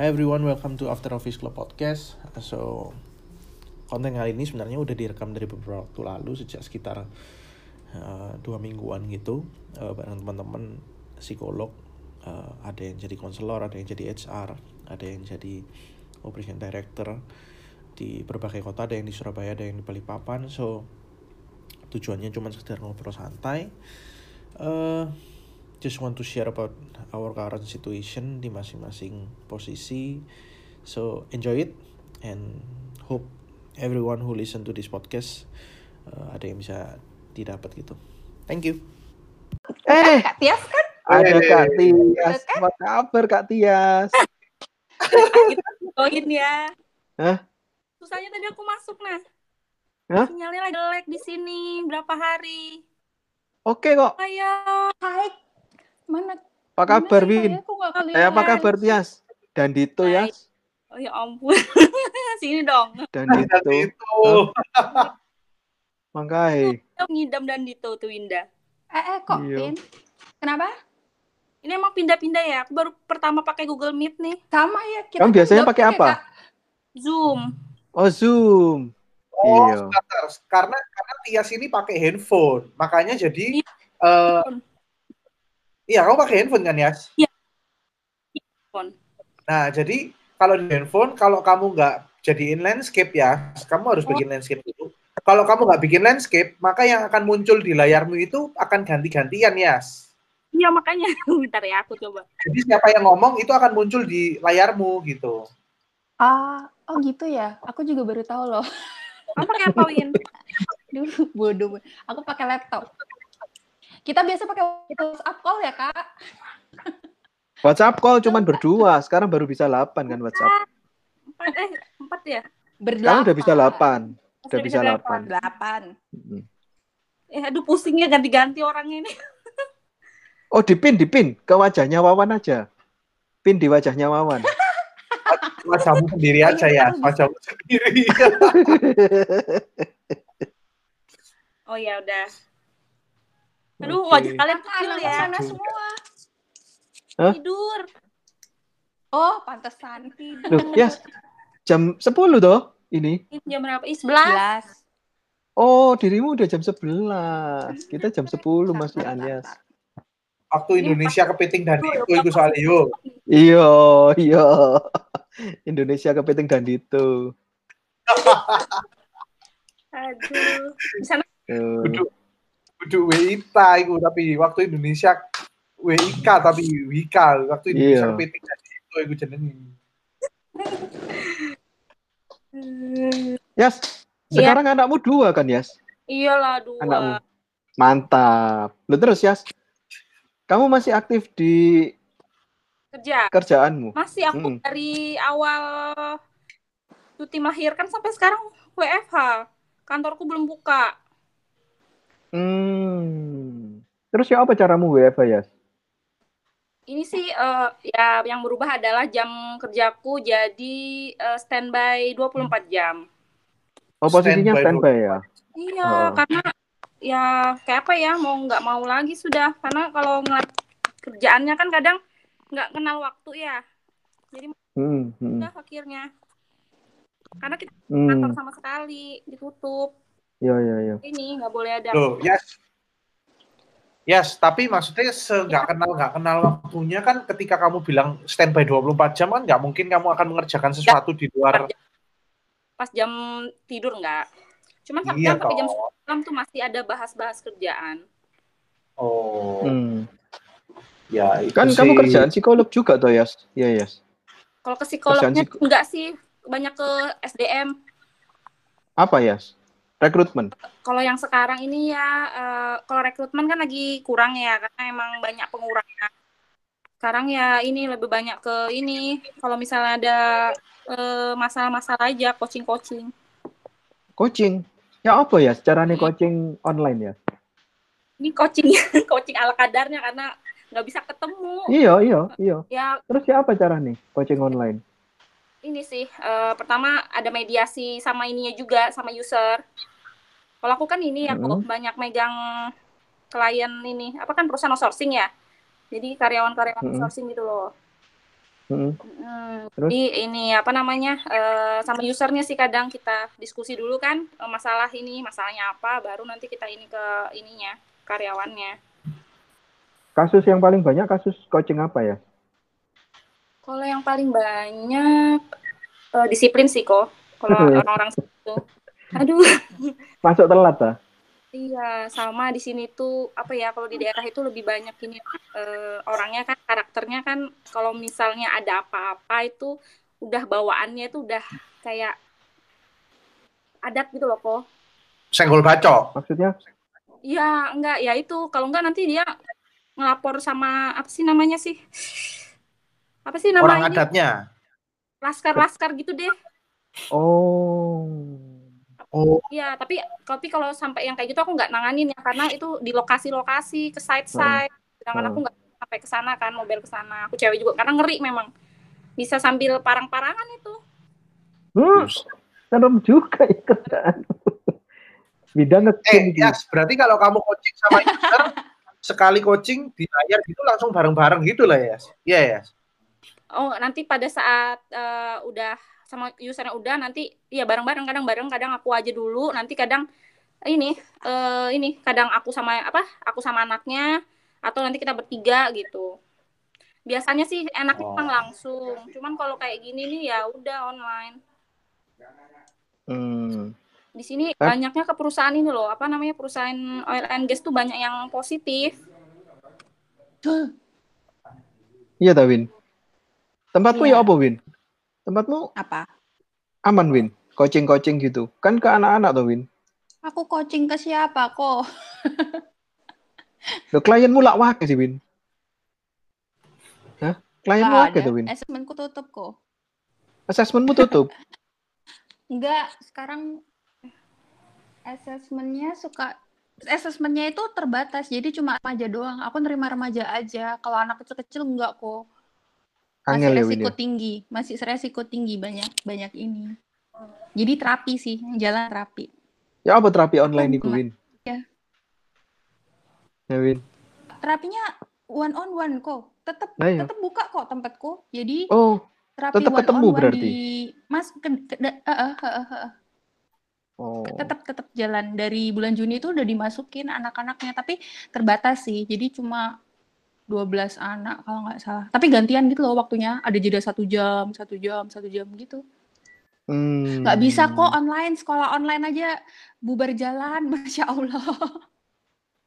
Hi everyone, welcome to After Office Club Podcast. So, konten kali ini sebenarnya udah direkam dari beberapa waktu lalu, sejak sekitar uh, dua mingguan gitu, uh, bareng teman-teman psikolog. Uh, ada yang jadi konselor, ada yang jadi HR, ada yang jadi operation director di berbagai kota, ada yang di Surabaya, ada yang di Balikpapan. So, tujuannya cuma sekedar ngobrol santai. Uh, just want to share about our current situation di masing-masing posisi. So enjoy it and hope everyone who listen to this podcast uh, ada yang bisa didapat gitu. Thank you. Eh, Kak Tias kan? ada Eh. Kak Tias. Apa kabar Kak Tias? Kita join ya. Hah? Susahnya tadi aku masuk nah. Hah? Sinyalnya lagi jelek di sini berapa hari. Oke kok. Ayo. Hai. Mana? Apa kabar sih Win? saya? Eh, apa kabar Tias? Dan Dito ya. Oh ya ampun. sini dong. Dan Dito. itu. Mangkai. Ngidam dan Dito tuh Winda. Eh, eh kok, Iya. Kenapa? Ini emang pindah-pindah ya. Aku baru pertama pakai Google Meet nih. Sama ya. Kita Kamu kan biasanya pakai apa? Kak. Zoom. Oh Zoom. Oh, Iya. karena karena Tias ini pakai handphone, makanya jadi Iya. eh iya kamu pakai handphone kan Yas? Iya. Handphone. Nah jadi kalau di handphone kalau kamu nggak jadiin landscape ya, kamu harus Oh. bikin landscape dulu. Kalau kamu nggak bikin landscape, maka yang akan muncul di layarmu itu akan ganti-gantian Yas. Iya makanya. Bentar ya aku coba. Jadi siapa yang ngomong itu akan muncul di layarmu gitu. Ah, oh gitu ya. Aku juga baru tahu loh. Kamu pakai apa Win? Dulu bodoh. Aku pakai laptop. Kita biasa pakai WhatsApp call ya, Kak? WhatsApp call cuman berdua. Sekarang baru bisa 8 kan WhatsApp. Empat eh empat ya. Sekarang Berdelapan. udah bisa 8. Udah bisa delapan. 8. Delapan. Mm. Eh aduh pusingnya ganti-ganti orangnya ini. Oh dipin, dipin. Ke wajahnya Wawan aja. Pin di wajahnya Wawan. Wajahmu sendiri aja ya, wajahmu sendiri. Oh ya udah. Aduh Oke. wajah kalian kecil ya. sana semua. Hah? Tidur. Oh, pantesan. Loh, Yas. Jam 10 toh ini. Ini jam berapa? Ih, 11. 11. Oh, dirimu udah jam 11. Kita jam 10 masih Anyas. Waktu Indonesia kepiting dan itu itu soal yo. Iya, iya. Indonesia kepiting dan itu. Aduh. Di sana Tuh. WITA itu tapi waktu Indonesia WIK tapi WIK waktu Indonesia Iya. kepiting dan itu itu jenenge. Hmm, Yas, sekarang anakmu dua kan, Yas? Iyalah dua. Anakmu. Mantap. Lu terus, Yas. Kamu masih aktif di Kerja. kerjaanmu? Masih aku Hmm. dari awal cuti melahirkan sampai sekarang WFH. Kantorku belum buka. Hmm. Terus ya apa caramu WFH, Yas? Ini sih eh, ya yang berubah adalah jam kerjaku jadi eh, standby 24 jam. Oh, posisinya Standby standby ya? Iya, Oh. karena ya kayak apa ya mau nggak mau lagi sudah karena kalau ngeliat kerjaannya kan kadang nggak kenal waktu ya. Jadi Hmm, hmm, akhirnya karena kita kantor hmm. sama sekali ditutup Iya, iya, iya. ini nggak boleh ada Loh, yes. Yes, tapi maksudnya se nggak kenal nggak kenal waktunya kan ketika kamu bilang standby 24 jam kan nggak mungkin kamu akan mengerjakan sesuatu di luar pas jam tidur nggak. Cuman sampai iya sampai jam toh. 9 tuh masih ada bahas-bahas kerjaan. Oh, Hmm. ya itu Kan sih. kamu kerjaan psikolog juga toh, Yas? Iya, Yas. Kalau ke psikolognya psiko- enggak sih, banyak ke SDM. Apa, Yas? Rekrutmen. Kalau yang sekarang ini ya, eh, kalau rekrutmen kan lagi kurang ya, karena emang banyak pengurangan. Sekarang ya ini lebih banyak ke ini, kalau misalnya ada eh, masalah-masalah aja, coaching-coaching. Coaching. Ya apa ya? Secara nih coaching online ya? Ini coaching, coaching ala kadarnya karena nggak bisa ketemu. Iya, iya, iya. Ya Terus ya apa cara nih coaching online? Ini sih, eh, pertama ada mediasi sama ininya juga, sama user. Kalau aku kan ini ya, Mm-mm. kok banyak megang klien ini, apa kan perusahaan outsourcing ya. Jadi karyawan-karyawan Mm-mm. outsourcing gitu loh. Hmm, Terus? Jadi ini apa namanya eh, sama usernya sih kadang kita diskusi dulu kan eh, masalah ini masalahnya apa baru nanti kita ini ke ininya karyawannya. Kasus yang paling banyak kasus coaching apa ya? Kalau yang paling banyak eh, disiplin sih kok kalau orang-orang situ. Aduh, Masuk telat ah? iya sama di sini tuh apa ya kalau di daerah itu lebih banyak ini eh, orangnya kan karakternya kan kalau misalnya ada apa-apa itu udah bawaannya itu udah kayak adat gitu loh kok. Senggol bacok. Maksudnya? Iya, enggak, ya itu. Kalau enggak nanti dia ngelapor sama apa sih namanya sih? Apa sih Orang namanya? adatnya. Laskar-laskar gitu deh. Oh. Oh, Iya, tapi tapi kalau sampai yang kayak gitu aku nggak nanganin ya karena itu di lokasi-lokasi ke site-site. Sedangkan Hmm. aku nggak sampai ke sana kan, mobil ke sana. Aku cewek juga karena ngeri memang. Bisa sambil parang-parangan itu. Hmm, serem juga ya kerjaan. Bidang eh. Yas, berarti kalau kamu coaching sama user, sekali coaching di layar gitu langsung bareng-bareng gitu lah ya? Iya, Yas? Oh, nanti pada saat eh, udah sama usernya udah nanti ya bareng-bareng kadang bareng kadang aku aja dulu nanti kadang ini eh ini kadang aku sama apa aku sama anaknya atau nanti kita bertiga gitu biasanya sih enaknya Oh. memang langsung cuman kalau kayak gini nih ya udah online Hmm. di sini Hah? banyaknya ke perusahaan ini loh apa namanya perusahaan oil and gas tuh banyak yang positif Iya ta, Win. Tempatmu Iya. ya apa, Win? Tempatmu Apa? aman, Win. Coaching-coaching gitu. Kan ke anak-anak tuh, Win. Aku coaching ke siapa kok? Loh, klienmu lak wake sih, Win. Hah? Klienmu wake tuh, Win. Assessmentku tutup kok. Assessmentmu tutup. Enggak, sekarang assessmentnya suka assessmentnya itu terbatas, jadi cuma remaja doang. Aku nerima remaja aja. Kalau anak kecil-kecil enggak kok. Masih ya, resiko ya? tinggi, masih resiko tinggi banyak banyak ini. Jadi terapi sih, jalan terapi. Ya apa terapi online Cuma- Win? ya. Ya, Win. Terapinya one on one kok. Tetap Nah, iya. tetap buka kok tempatku. Jadi Oh, terapi tetap one ketemu on one berarti? di Mas ke, ke, eh, eh, eh, eh. oh. tetap tetap jalan dari bulan Juni itu udah dimasukin anak-anaknya tapi terbatas sih jadi cuma 12 anak kalau nggak salah. Tapi gantian gitu loh waktunya. Ada jeda satu jam satu jam satu jam gitu. Hmm. nggak bisa kok online. Sekolah online aja bubar jalan masya Allah.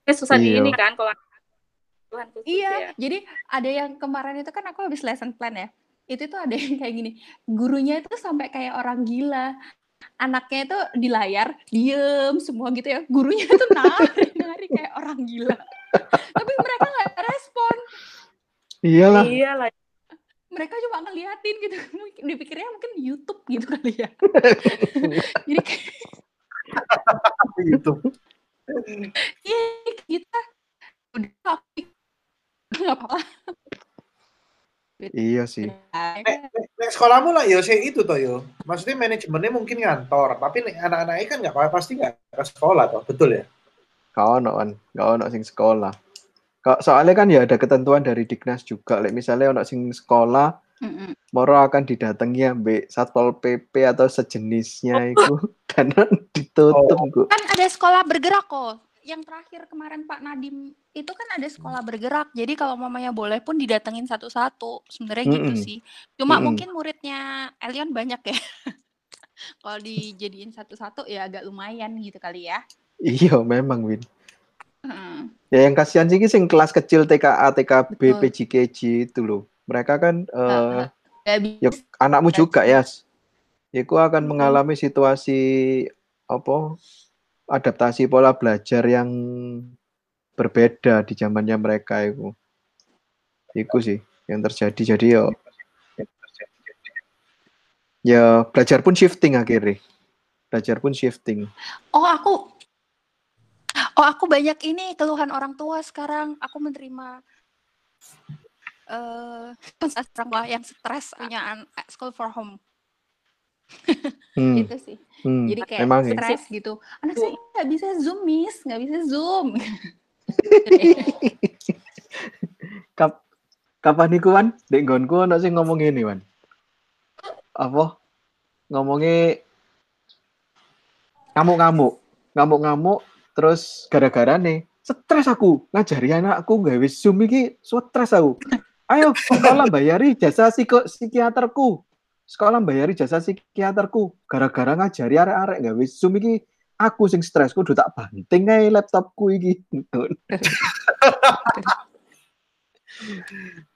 Eh, susah di Iya. ini kan kalau Tuhan khusus iya ya. jadi ada yang kemarin itu kan aku habis lesson plan ya. Itu tuh ada yang kayak gini. Gurunya itu sampai kayak orang gila. Anaknya itu di layar diem semua gitu ya. Gurunya tuh nari nari kayak orang gila tapi mereka nggak respon Iyalah. Iya lah. mereka cuma ngeliatin gitu Mungkin dipikirnya mungkin YouTube gitu kali ya jadi kayak YouTube. "Ih, kita udah nggak apa-apa Iya sih. Nek, sekolahmu lah yo sih itu toh yo. Maksudnya manajemennya mungkin ngantor, tapi anak-anaknya kan nggak pasti nggak ke sekolah toh, betul ya? Kau ono kan, kau ono sing sekolah. Kok soalnya kan ya ada ketentuan dari Dignas juga. Like misalnya ono sing sekolah, Mm-mm. moro akan didatangi ambek Satpol PP atau sejenisnya itu karena ditutup, Bu. kan ada sekolah bergerak kok yang terakhir kemarin Pak Nadim itu kan ada sekolah bergerak jadi kalau mamanya boleh pun didatengin satu-satu sebenarnya gitu Mm-mm. sih cuma Mm-mm. mungkin muridnya Elion banyak ya kalau dijadiin satu-satu ya agak lumayan gitu kali ya Iya, memang Win. Mm. Ya yang kasihan sih sing kelas kecil TKA, TKB, Betul. PJKJ itu loh. Mereka kan eh bisa ya anakmu juga ya. Iku akan mengalami situasi apa adaptasi pola belajar yang berbeda di zamannya mereka itu. Iku sih yang terjadi. Jadi ya ya belajar pun shifting akhirnya. Belajar pun shifting. Oh aku, oh aku banyak ini keluhan orang tua sekarang. Aku menerima eh orang tua yang stres punya an- school for home Hmm, itu sih. hmm, Jadi kayak emang ya. stres gitu. Anak saya nggak bisa zoom miss, nggak bisa zoom. Kap- kapan iku Wan? Dek nggonku ono sing ngomong ngene, Wan. Apa? Ngomongnya ngamuk-ngamuk. Ngamuk-ngamuk terus gara-gara nih stres aku ngajari anakku gawe Zoom iki stres aku. Ayo sekolah bayari jasa psiko, psikiaterku. Sekolah bayari jasa psikiaterku. Gara-gara ngajari arek-arek gawe Zoom iki aku sing stres kudu tak banting ae laptopku iki.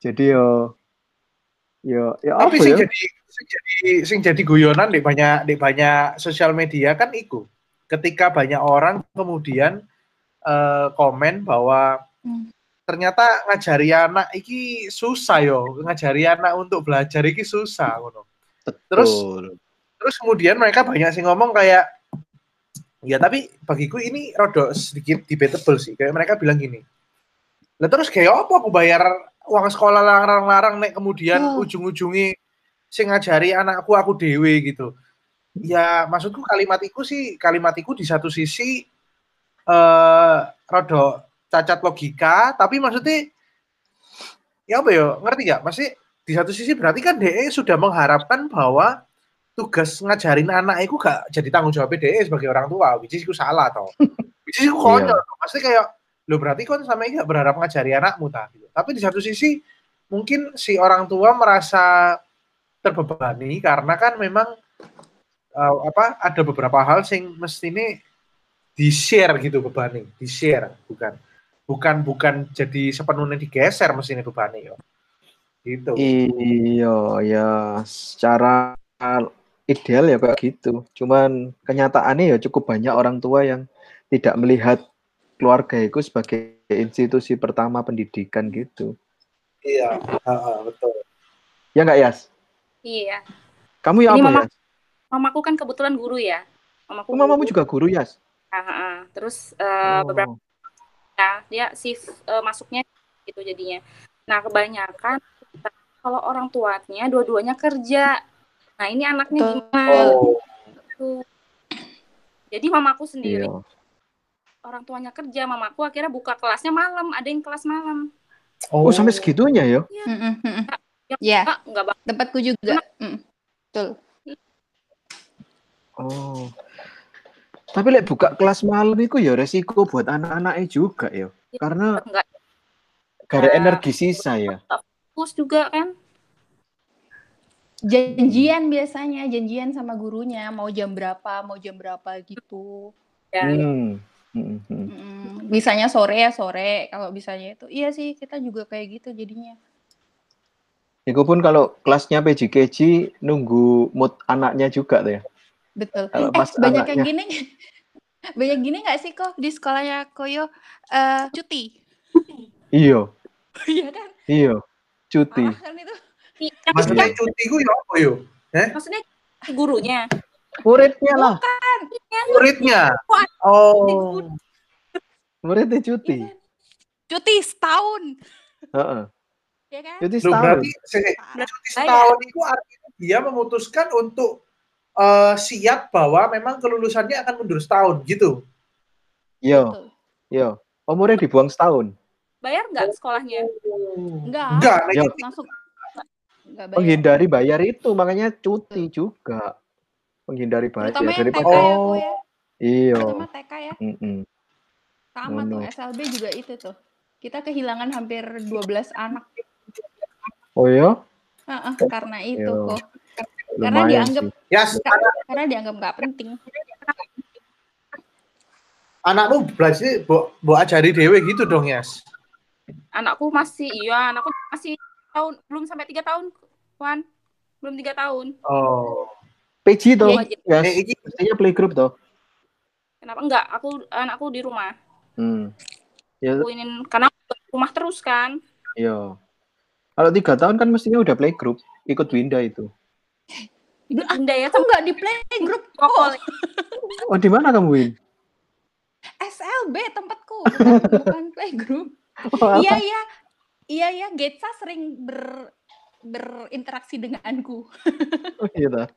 Jadi yo yo yo apa Tapi sing jadi sing jadi sing jadi guyonan di banyak di banyak sosial media kan iku. Ketika banyak orang kemudian eh, komen bahwa Hmm. ternyata ngajari anak iki susah yo, ngajari anak untuk belajar iki susah ngono. Terus Betul. terus kemudian mereka banyak sih ngomong kayak ya tapi bagiku ini rodok sedikit debatable sih. Kayak mereka bilang gini. Lah terus kayak apa aku bayar uang sekolah larang-larang nek kemudian Oh. ujung-ujungi sing ngajari anakku aku dewe gitu. Ya maksudku kalimat iku sih kalimat iku di satu sisi eh rodok cacat logika tapi maksudnya ya apa ya ngerti gak? Masih di satu sisi berarti kan DE sudah mengharapkan bahwa tugas ngajarin anak itu gak jadi tanggung jawab DE sebagai orang tua, which is itu salah toh. which is itu konyol. toh. Pasti kayak lo berarti kan sama ini gak berharap ngajari anakmu tah gitu. Tapi di satu sisi mungkin si orang tua merasa terbebani karena kan memang eh, apa ada beberapa hal sing mestinya di share gitu bebannya, di share bukan bukan bukan jadi sepenuhnya digeser mestinya bebannya yo. Gitu. Iya, ya secara ideal ya kayak gitu. Cuman kenyataannya ya cukup banyak orang tua yang tidak melihat keluarga itu sebagai institusi pertama pendidikan gitu. Iya, heeh, betul. Ya nggak Yas? Iya. Kamu ya Ini apa mama- Yas? Mamaku kan kebetulan guru ya. Mamaku Oh, mamamu guru. juga guru Yas? Ah, ah, ah. Terus eh, beberapa Oh, ya dia shift eh, masuknya gitu jadinya. Nah kebanyakan kalau orang tuanya dua-duanya kerja. Nah ini anaknya Betul. gimana? Oh, Gitu. Jadi mamaku sendiri iya. orang tuanya kerja, mamaku akhirnya buka kelasnya malam, ada yang kelas malam. Oh, sampai segitunya ya? Mm-mm, mm-mm. Ya, Ya, enggak, enggak banget. tempatku juga. Mm. Betul. Oh. Tapi lek buka kelas malam itu ya resiko buat anak-anaknya juga ya. Karena enggak gak ada Ya. energi sisa ya. fokus juga kan. Janjian biasanya, janjian sama gurunya, mau jam berapa, mau jam berapa gitu. Ya, Hmm. Hmm, hmm. Mm, Bisanya sore ya sore, kalau bisanya itu. Iya sih, kita juga kayak gitu jadinya. Itu pun kalau kelasnya PJKG nunggu mood anaknya juga tuh ya. Betul. Kalau Eh, banyak yang gini. banyak gini nggak sih kok di sekolahnya Koyo eh cuti? Iya, Iya kan? iya. Cuti. Kan itu? Iya, maksudnya cuti ku ya apa yo? maksudnya gurunya. Muridnya lah, Muridnya. Oh. muridnya Iya cuti. kan? Cuti setahun, Heeh. ya kan? Cuti Loh, setahun. berarti se- cuti setahun itu artinya dia memutuskan untuk eh, siap bahwa memang kelulusannya akan mundur setahun gitu. Iya, Betul. iya. Umurnya dibuang setahun. Bayar nggak sekolahnya? Enggak. Enggak, nek Ya. cuti Langsung enggak bayar. Menghindari bayar itu, makanya cuti juga. Menghindari bayar Terutama yang TK ya, Oh. Ya. iya. Terutama TK ya. Mm-mm. Sama Ngono. tuh SLB juga itu tuh. Kita kehilangan hampir 12 anak Oh ya, Heeh, karena itu Yo. kok. Karena lumayan dianggap sih. ya karena dianggap nggak penting. anakmu belajar bo, bo ajari dewe gitu dong, Yas. Anakku masih, iya, anakku masih tahun belum sampai tiga tahun, Wan. Belum tiga tahun. Oh. PG toh, Iya, ya, Eh, iki mestinya playgroup toh. Kenapa enggak? Aku anakku di rumah. Hmm. Ya, Aku ini karena aku di rumah terus kan. iya. Kalau tiga tahun kan mestinya udah playgroup, ikut Winda itu. Bunda ya Aku nggak di playgroup Oh, kok. Oh, di mana kamu Win? SLB tempatku, bukan, bukan playgroup. Oh, Iya iya, iya iya. Getsa sering ber berinteraksi denganku. Oh, iya dah.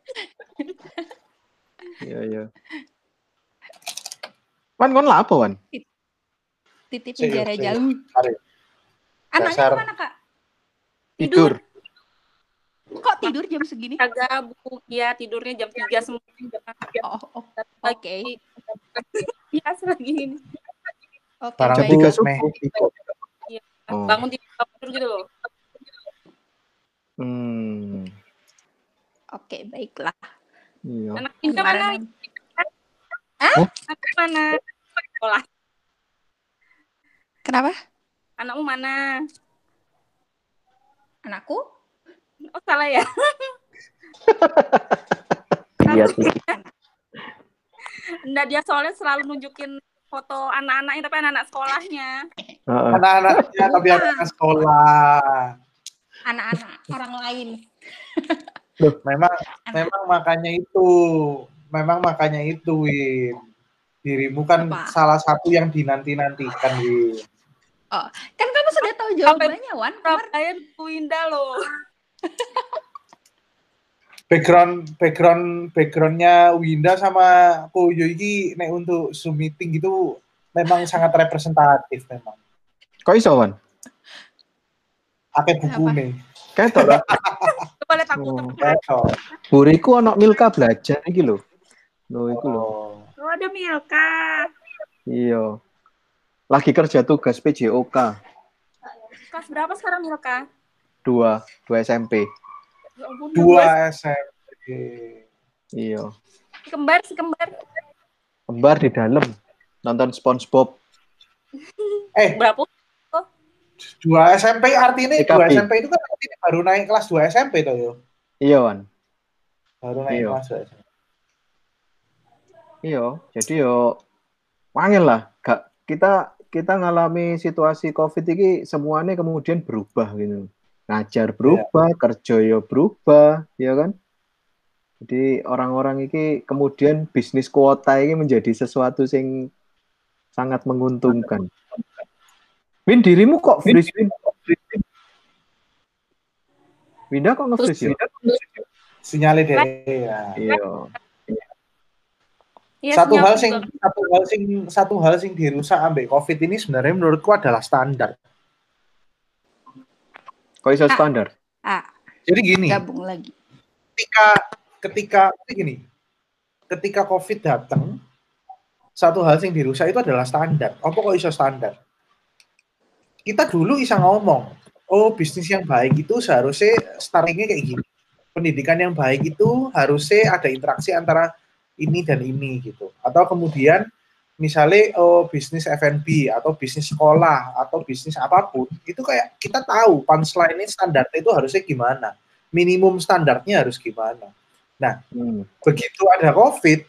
Iya, iya. Wan, kon lah apa, Wan? Titip serius. jauh. Anaknya mana kak? Tidur. Kok tidur jam segini? Agak bu, ya tidurnya jam 3 semua. Oh, oh, oke. Lagi biasa lagi ini. Oke, Jam baik. tiga subuh. Iya. Oh. Bangun tidur gitu loh. Hmm. Oke, baiklah. Iya. Anak Indah mana? Kemarin Anak mana? Sekolah. Kenapa? Anakmu mana? Anakku? Oh salah ya. Iya sih. Enggak dia soalnya selalu nunjukin foto anak-anaknya tapi anak-anak sekolahnya. Heeh. Anak-anaknya tapi Bukan. anak sekolah. Anak-anak orang lain. Memang memang makanya itu, memang makanya itu, Win. Dirimu kan Apa? salah satu yang dinanti-nantikan, Win. Kan kamu sudah tahu jawabannya, Wan. Kemarin Indah loh. Background background backgroundnya Winda sama Koyo iki nek untuk Zoom meeting gitu memang sangat representatif memang. Kok iso, Wan? Akeh buku nih. Ketok lah. Coba lihat aku Oh. Betul. Buriku ono Milka belajar iki lho. Lho iku lho. Oh. Oh, ada Milka. Iya. Lagi kerja tugas PJOK Kelas berapa sekarang Milka? Dua, dua SMP. Ya Dua SMP. Iya. Si kembar, si kembar. Kembar di dalam nonton SpongeBob. Eh, Berapa? dua SMP artinya dua SMP itu kan artinya baru naik kelas 2 SMP toh yo. Iya, Wan. Baru naik Iya. kelas 2 SMP. Iya, jadi yo wangil lah. Gak kita kita ngalami situasi Covid ini semuanya kemudian berubah gitu. Ngajar berubah, kerja yo berubah, ya kan? Jadi orang-orang ini kemudian bisnis kuota ini menjadi sesuatu yang sangat menguntungkan. Win dirimu kok freeze Win? Winda kok nge-freeze ya? Sinyalnya deh ya. Iya. Iya, satu hal sing satu hal sing satu hal sing dirusak ambek Covid ini sebenarnya menurutku adalah standar. Kok iso Ah. standar? Ah, Jadi gini, gabung lagi. ketika ketika gini. Ketika covid datang satu hal yang dirusak itu adalah standar. Apa kok iso standar? Kita dulu bisa ngomong oh bisnis yang baik itu seharusnya startingnya kayak gini. Pendidikan yang baik itu harusnya ada interaksi antara ini dan ini gitu. Atau kemudian misalnya oh bisnis F&B atau bisnis sekolah atau bisnis apa pun itu kayak kita tahu punchline ini standarnya itu harusnya gimana. Minimum standarnya harus gimana. Hmm. begitu ada covid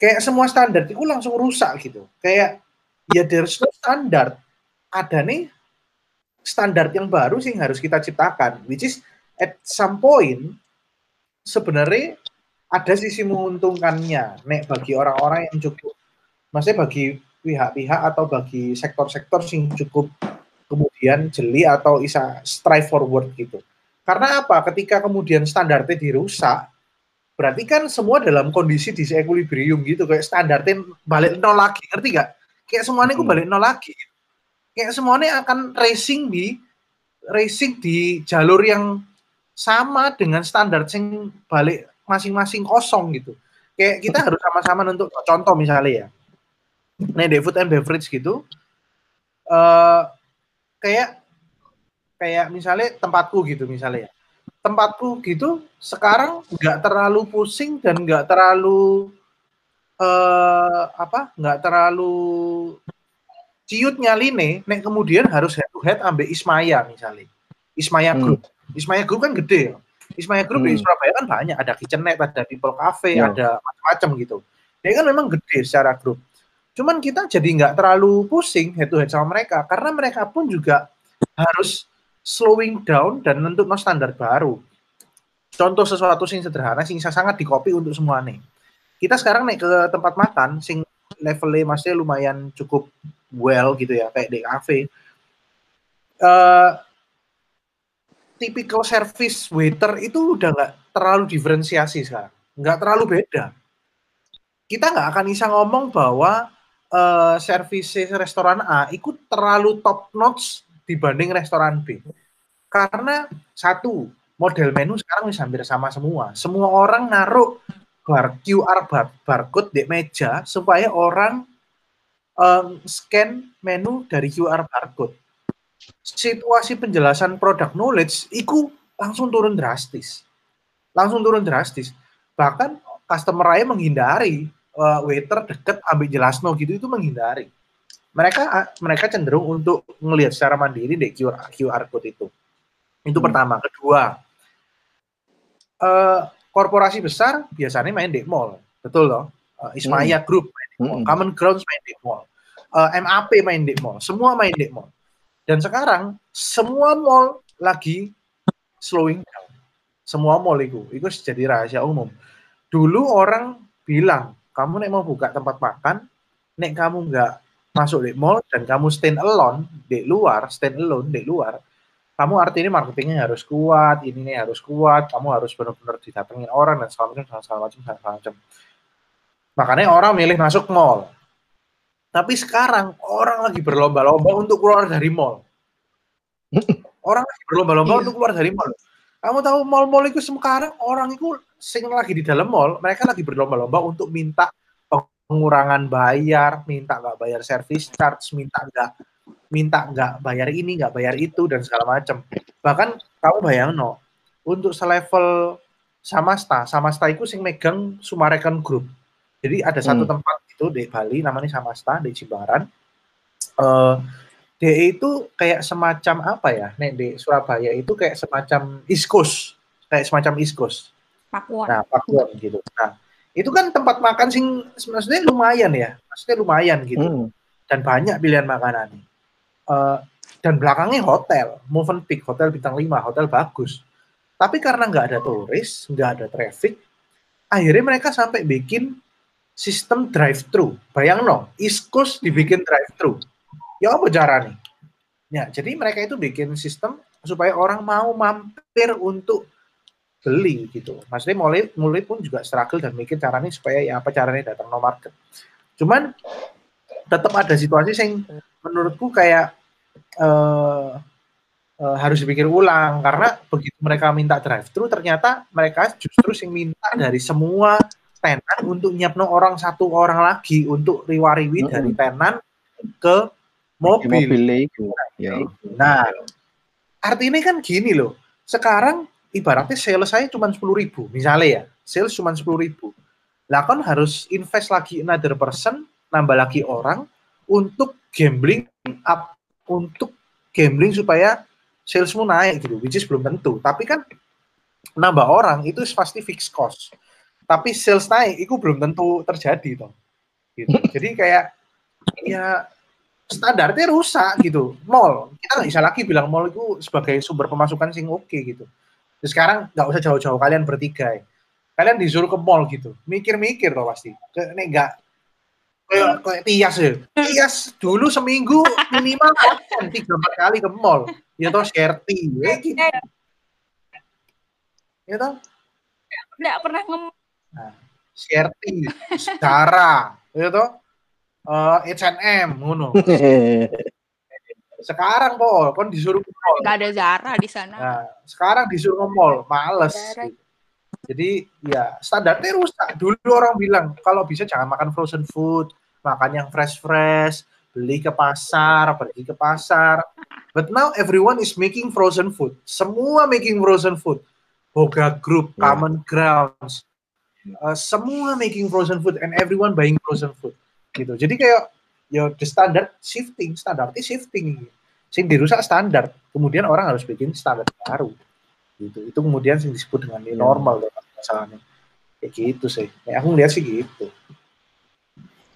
kayak semua standar itu langsung rusak gitu. Kayak ya there's no standar ada nih standar yang baru sih yang harus kita ciptakan which is at some point sebenarnya ada sisi menguntungkannya nek bagi orang-orang yang cukup maksudnya bagi pihak-pihak atau bagi sektor-sektor yang cukup kemudian jeli atau bisa strive forward gitu. Karena apa? Ketika kemudian standarnya dirusak berarti kan semua dalam kondisi disequilibrium gitu. Kayak standarnya balik nol lagi ngerti gak kayak semuanya Hmm. balik nol lagi. Kayak semuanya akan racing di racing di jalur yang sama dengan standar yang balik masing-masing kosong gitu. Kayak kita harus sama-sama untuk contoh misalnya ya nih di food and beverage gitu eh kayak kayak misalnya tempatku gitu misalnya ya. Tempatku gitu sekarang nggak terlalu pusing dan nggak terlalu eh apa nggak terlalu ciut nyaline nek kemudian harus head to head ambil Ismaya misalnya. Ismaya Hmm. Group. Ismaya Group kan gede ya. Ismaya Group di Hmm. Surabaya kan banyak. Ada kitchenette ada people cafe Ya. ada macam-macam gitu. Dia kan memang gede secara grup cuman kita jadi nggak terlalu pusing head to head sama mereka karena mereka pun juga harus slowing down dan untuk no standar baru. Contoh sesuatu sing sederhana sing sangat di copy untuk semua nih kita sekarang naik ke tempat makan sing levelnya masih lumayan cukup well gitu ya kayak di cafe eh typical service waiter itu udah nggak terlalu diferensiasi sekarang. Nggak terlalu beda. Kita nggak akan bisa ngomong bahwa eh service restoran A itu terlalu top notch dibanding restoran B Karena satu, model menu sekarang wis hampir sama semua. Semua orang naruh bar QR bar, barcode di meja supaya orang um, scan menu dari QR barcode. Situasi penjelasan produk knowledge itu langsung turun drastis. Langsung turun drastis. Bahkan customer saya menghindari uh, waiter deket ambil jelas no gitu itu menghindari. Mereka mereka cenderung untuk melihat secara mandiri di QR, QR code itu. Itu Hmm. pertama. Kedua, eh, korporasi besar biasanya main di mall, betul loh. Eh, Ismaya Group main di mall, Mm-mm. Common Grounds main di mall, Eh, MAP main di mall, semua main di mall. Dan sekarang semua mall lagi slowing down. Semua mall itu, itu jadi rahasia umum. Dulu orang bilang, kamu nek mau buka tempat makan, nek kamu nggak masuk di mall dan kamu stand alone di luar, stand alone di luar, kamu artinya marketingnya harus kuat, ini nih harus kuat, kamu harus benar-benar didatengin orang dan segala macam, segala macam, segala macam. Makanya orang milih masuk mall. Tapi sekarang orang lagi berlomba-lomba untuk keluar dari mall. Orang lagi berlomba-lomba Iya. untuk keluar dari mall. Kamu tahu mall-mall itu sekarang orang itu sing lagi di dalam mall, mereka lagi berlomba-lomba untuk minta pengurangan bayar, minta nggak bayar service charge, minta nggak minta nggak bayar ini, nggak bayar itu dan segala macam. Bahkan kamu bayang no, untuk selevel Samasta, Samasta itu sing megang Sumarekan Group. Jadi ada satu Hmm. tempat itu di Bali namanya Samasta di Jimbaran. Eh DE itu kayak semacam apa ya? Nek di Surabaya itu kayak semacam Coast, kayak semacam Coast. Pakuan. Nah, Pakuan gitu. Nah, itu kan tempat makan sing maksudnya lumayan ya, maksudnya lumayan gitu Hmm. dan banyak pilihan makanan. Eh, dan belakangnya hotel, Movenpick, hotel bintang 5, hotel bagus. Tapi karena nggak ada turis, nggak ada traffic, akhirnya mereka sampai bikin sistem drive-thru. Bayang no, East Coast dibikin drive-thru. Ya apa caranya? Ya, jadi mereka itu bikin sistem supaya orang mau mampir untuk beli gitu. Maksudnya mulai mulai pun juga struggle dan mikir caranya supaya ya apa caranya datang no market. Cuman tetap ada situasi yang menurutku kayak eh, eh, harus dipikir ulang karena begitu mereka minta drive thru ternyata mereka justru yang minta dari semua tenan untuk nyiapno orang satu orang lagi untuk riwariwi Mm-mm. dari tenan ke mobil. Ya. Nah, artinya kan gini loh. Sekarang ibaratnya sales saya cuma 10.000 ribu, misalnya ya. Sales cuma 10.000 ribu. Lah kan harus invest lagi another person, nambah lagi orang untuk gambling up, untuk gambling supaya salesmu naik gitu, which is belum tentu. Tapi kan nambah orang itu pasti fixed cost. Tapi sales naik itu belum tentu terjadi toh. Gitu. Jadi kayak ya standarnya rusak gitu. Mall, kita nggak bisa lagi bilang mall itu sebagai sumber pemasukan sing oke gitu. Terus sekarang nggak usah jauh-jauh kalian bertiga ya. Kalian disuruh ke mall gitu, mikir-mikir loh pasti. Nih nggak kayak kayak tias ya. Tias dulu seminggu minimal tiga empat kali ke mall. Ya toh Sherty, ya gitu. Ya toh Nggak pernah ngem Sherty, Zara, ya toh eh H&M, ngono. Sekarang Pol, kon disuruh ke mall. Gak ada Zara di sana. Nah, sekarang disuruh ke mall, males. Gitu. Jadi ya standarnya rusak. Dulu orang bilang kalau bisa jangan makan frozen food, makan yang fresh-fresh, beli ke pasar, pergi ke pasar. But now everyone is making frozen food. Semua making frozen food. Boga Group, Ya. Common Grounds, uh, semua making frozen food and everyone buying frozen food. Gitu. Jadi kayak ya the standard shifting, standarnya shifting. Sing dirusak standar, kemudian orang harus bikin standar baru gitu itu kemudian yang disebut dengan new Ya. normal tuh masalahnya kayak gitu sih ya, aku lihat sih gitu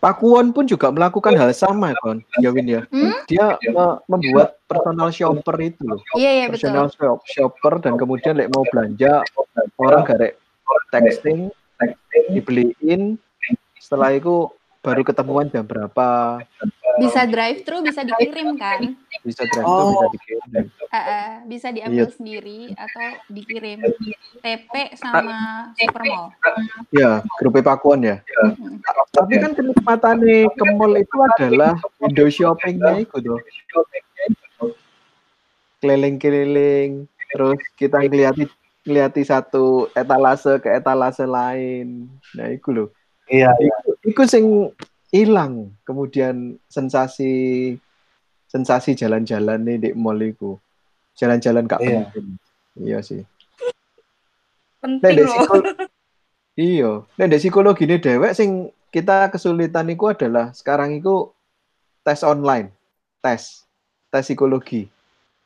Pakuwon pun juga melakukan hal sama kan, ya Win ya. Hmm? Dia me- membuat personal shopper itu loh. Iya, iya betul. Personal shop, shopper dan kemudian like, mau belanja orang garek texting, dibeliin, setelah itu baru ketemuan jam berapa, Bisa drive thru, bisa dikirim kan? bisa drive Oh. bisa dikirim. Eh, eh, bisa diambil Iya. sendiri atau dikirim. TP sama Supermall. Ya, grup Pakuwon ya. Hmm. Tapi kan kenikmatan ke mall itu adalah window shoppingnya itu tuh. keliling-keliling terus kita ngeliati ngeliati satu etalase ke etalase lain nah itu loh Iya. iku, iku sing hilang kemudian sensasi sensasi jalan-jalan nih di mall iku. Jalan-jalan gak Iya. penting. Iya sih. Penting ndek loh. iya. Nek ndek psikologi ini dewek sing kita kesulitan itu adalah sekarang itu tes online. Tes. Tes psikologi.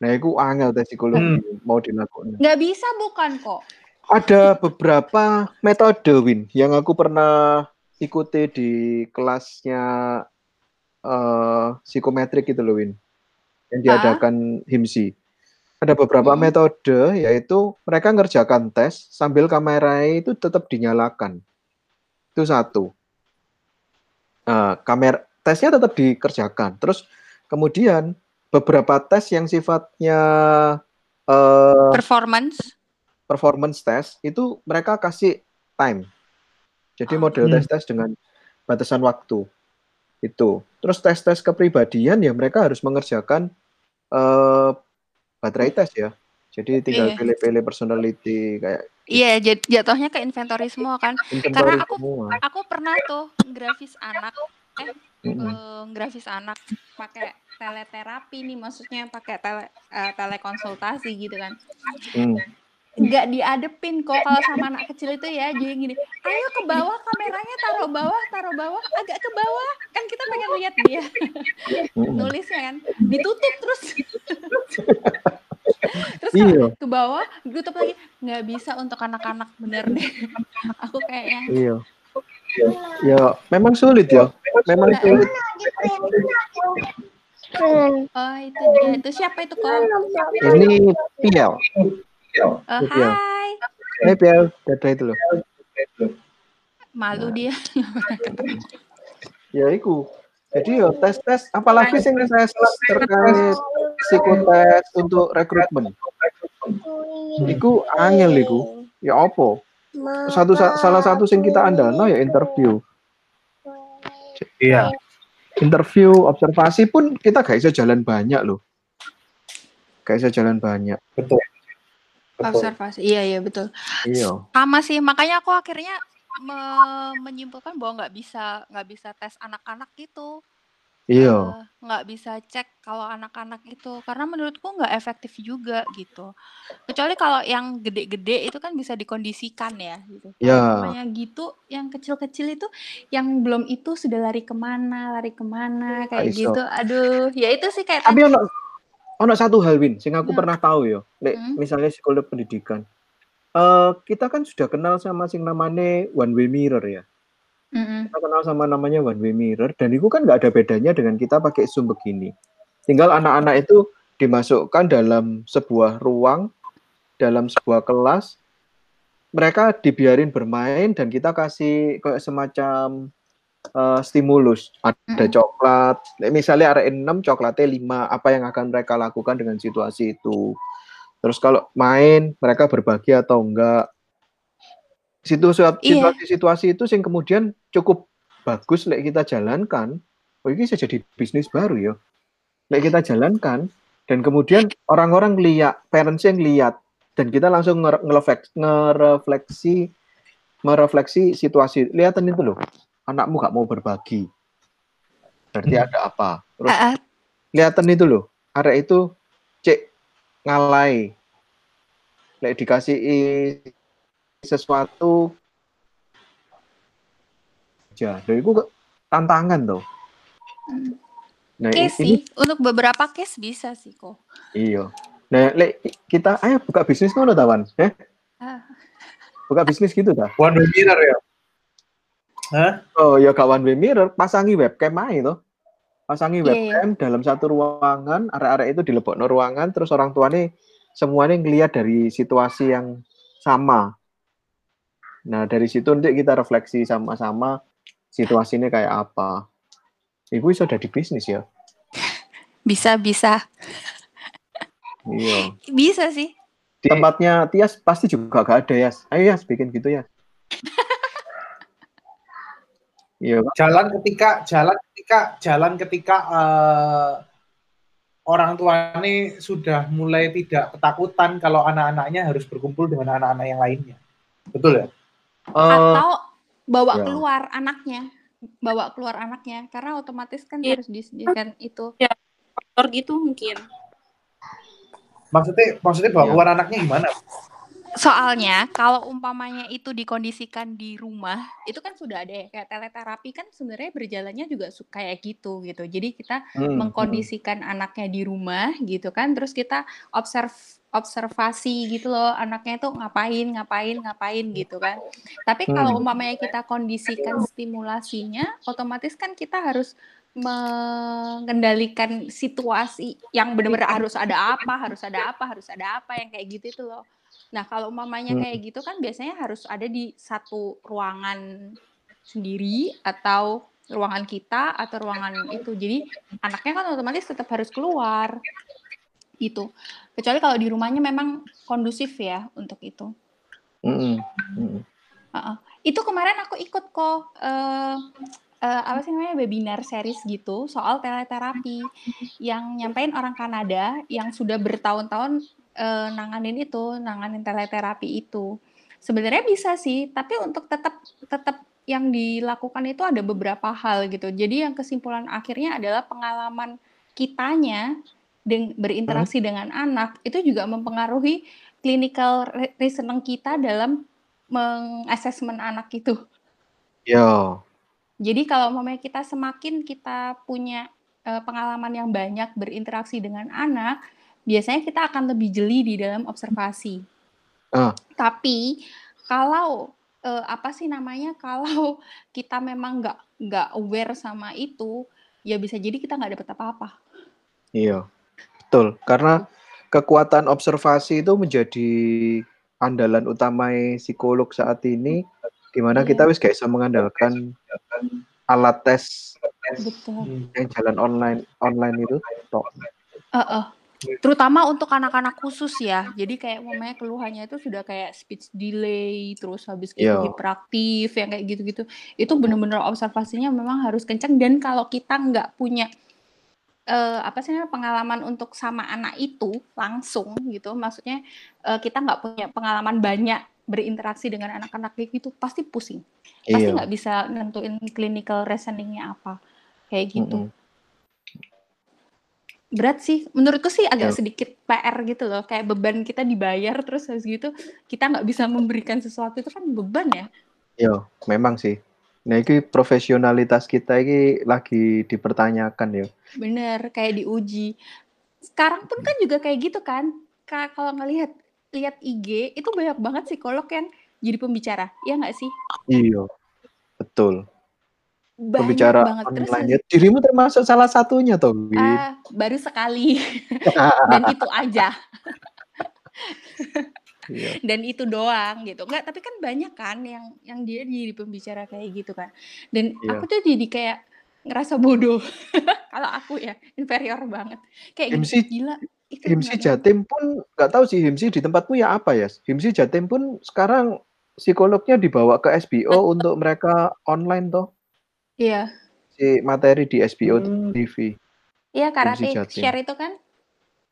Nah itu angel tes psikologi mau dilakukan. Nggak bisa bukan kok. ada beberapa metode Win yang aku pernah ikuti di kelasnya eh psikometrik itu loh Win yang diadakan HIMSI ada beberapa Hmm. metode yaitu mereka ngerjakan tes sambil kameranya itu tetap dinyalakan itu satu Eh, kamera tesnya tetap dikerjakan terus kemudian beberapa tes yang sifatnya eh Performance. performance test itu mereka kasih time. Jadi Ah. model Hmm. tes-tes dengan batasan waktu itu. Terus tes-tes kepribadian ya mereka harus mengerjakan eh baterai tes ya. Jadi tinggal Iya. pilih-pilih personality kayak Iya, jat- jatuhnya ke inventory semua kan. inventory aku- semua. Aku pernah tuh grafis anak, eh, grafis anak pakai teleterapi nih, maksudnya pakai tele eh, telekonsultasi gitu kan. Hmm. Nggak diadepin kok kalau sama anak kecil itu ya, jadi gini, ayo ke bawah kameranya taruh bawah, taruh bawah, agak ke bawah, kan kita pengen lihat dia. Nulisnya kan, ditutup terus. terus Iya, ke bawah ditutup lagi. Nggak bisa untuk anak-anak bener deh. Aku kayaknya. Iya. Ya, memang sulit ya. Memang Nah, sulit. oh itu dia. Itu siapa itu kok? Ini Piel. Oh, Iya. hai Ini Piel, dada itu loh. malu dia Ya iku. Jadi ya tes-tes apalagi sing tes terkait psikotes untuk rekrutmen. Iku angel iku. Ya apa? Satu sa- salah satu sing kita andalno ya interview. Iya. Interview, observasi pun kita gak bisa jalan banyak loh. Gak bisa jalan banyak. Betul. Betul. observasi iya iya betul Iya. sama sih makanya aku akhirnya me- menyimpulkan bahwa nggak bisa nggak bisa tes anak-anak gitu Iya. Eh, nggak bisa cek kalau anak-anak itu karena menurutku nggak efektif juga gitu kecuali kalau yang gede-gede itu kan bisa dikondisikan ya gitu Kalau Ya. namanya gitu yang kecil-kecil itu yang belum itu sudah lari ke mana lari ke mana kayak iso. gitu aduh ya itu sih kayak Tapi tadi ono satu hal Win, sing aku Ya. pernah tahu ya. Lek Hmm. misalnya psikolog pendidikan. Eh kita kan sudah kenal sama sing namanya one way mirror ya. Mm-mm. kita kenal sama namanya one way mirror dan itu kan nggak ada bedanya dengan kita pakai zoom begini. Tinggal anak-anak itu dimasukkan dalam sebuah ruang, dalam sebuah kelas, mereka dibiarin bermain dan kita kasih kayak semacam eh, stimulus. Ada coklat, misalnya area 6, coklatnya 5, apa yang akan mereka lakukan dengan situasi itu. Terus kalau main, mereka berbagi atau enggak. Situ- Iya. Situasi-situasi itu yang kemudian cukup bagus lek kita jalankan. Oh, ini bisa jadi bisnis baru ya. Lek kita jalankan dan kemudian orang-orang lihat, parents yang lihat dan kita langsung nge- ngerefleks- ngerefleksi merefleksi situasi. Lihatan itu loh, anakmu gak mau berbagi. Berarti Hmm. ada apa? Terus ah, kelihatan itu loh area itu cek ngalai lek dikasih sesuatu aja dari itu tantangan tuh mm. nah case ini sih untuk beberapa case bisa sih kok iya nah lek kita ayo buka bisnis ngono tawan eh Ah. buka bisnis gitu dah One mirror ya. Hah? oh ya kawan way mirror pasangi webcam aja tuh pasangi Iya, webcam dalam satu ruangan area-area itu dilebokno ruangan terus orang tuanya semuanya ngelihat dari situasi yang sama. Nah dari situ nanti kita refleksi sama-sama situasinya kayak apa. Ibu bisa jadi bisnis ya? Bisa bisa. Iya. Bisa sih. Di tempatnya Tias pasti juga gak ada ya ayo ya bikin gitu ya iya Pak. Jalan ketika jalan ketika jalan ketika eh, orang tua ini sudah mulai tidak ketakutan kalau anak-anaknya harus berkumpul dengan anak-anak yang lainnya. Betul ya? Eh, Atau bawa ya. keluar anaknya, bawa keluar anaknya karena otomatis kan Iya. harus disediakan itu. Faktor gitu mungkin. Maksudnya maksudnya bawa Iya. keluar anaknya gimana? Soalnya kalau umpamanya itu dikondisikan di rumah, itu kan sudah ada ya kayak teleterapi kan sebenarnya berjalannya juga kayak gitu gitu. Jadi kita hmm, mengkondisikan anaknya di rumah gitu kan, terus kita observ observasi gitu loh anaknya itu ngapain ngapain ngapain gitu kan. Tapi kalau Hmm. umpamanya kita kondisikan stimulasinya, otomatis kan kita harus mengendalikan situasi yang benar-benar harus ada apa, harus ada apa, harus ada apa yang kayak gitu itu loh. Nah, kalau umpamanya Hmm. kayak gitu kan biasanya harus ada di satu ruangan sendiri atau ruangan kita atau ruangan itu. Jadi anaknya kan otomatis tetap harus keluar. Gitu. Kecuali kalau di rumahnya memang kondusif ya untuk itu. hmm, hmm. Heeh. Itu kemarin aku ikut kok eh eh, apa sih namanya webinar series gitu soal teleterapi yang nyampein orang Kanada yang sudah bertahun-tahun eh, nanganin itu, nanganin teleterapi itu. Sebenarnya bisa sih, tapi untuk tetap tetap yang dilakukan itu ada beberapa hal gitu. Jadi yang kesimpulan akhirnya adalah pengalaman kitanya deng- berinteraksi dengan anak itu juga mempengaruhi clinical re- reasoning kita dalam mengasesmen anak itu. Ya. Jadi kalau umpamanya kita semakin kita punya eh, pengalaman yang banyak berinteraksi dengan anak, biasanya kita akan lebih jeli di dalam observasi. Ah. Tapi kalau eh, apa sih namanya? Kalau kita memang nggak nggak aware sama itu, ya bisa jadi kita nggak dapat apa-apa. Iya, betul. Karena kekuatan observasi itu menjadi andalan utama psikolog saat ini, di mana Iya. kita wis gak bisa mengandalkan alat tes Betul. yang jalan online online itu. Tok. Heeh. Terutama untuk anak-anak khusus ya. Jadi kayak mamanya keluhannya itu sudah kayak speech delay, terus habis gitu Iya. hiperaktif, yang kayak gitu-gitu. Itu bener-bener observasinya memang harus kencang. Dan kalau kita nggak punya eh, apa sih pengalaman untuk sama anak itu langsung gitu, maksudnya eh, kita nggak punya pengalaman banyak berinteraksi dengan anak-anak kayak gitu, pasti pusing. Pasti Iya. nggak bisa nentuin clinical reasoningnya apa. Kayak gitu Mm-mm. Berat sih menurutku sih agak Ya. sedikit PR gitu loh kayak beban kita dibayar terus habis gitu kita nggak bisa memberikan sesuatu itu kan beban ya Iya, memang sih. Nah, ini profesionalitas kita ini lagi dipertanyakan ya. bener kayak diuji sekarang pun kan juga kayak gitu kan Ka- kalau ngelihat lihat IG itu banyak banget psikolog yang jadi pembicara ya nggak sih Iya, betul. Banyak Pembicara banget terus online ya. Dirimu termasuk salah satunya toh, Win. ah, baru sekali dan itu aja Iya. dan itu doang gitu nggak tapi kan banyak kan yang yang dia jadi pembicara kayak gitu kan dan Iya. aku tuh jadi kayak ngerasa bodoh kalau aku ya inferior banget kayak MC gila itu Himsi Jatim pun nggak tahu sih Himsi di tempatmu ya apa ya. Himsi Jatim pun sekarang psikolognya dibawa ke SBO untuk mereka online toh iya si materi di SBO Hmm. TV. iya karate Jatim. share itu kan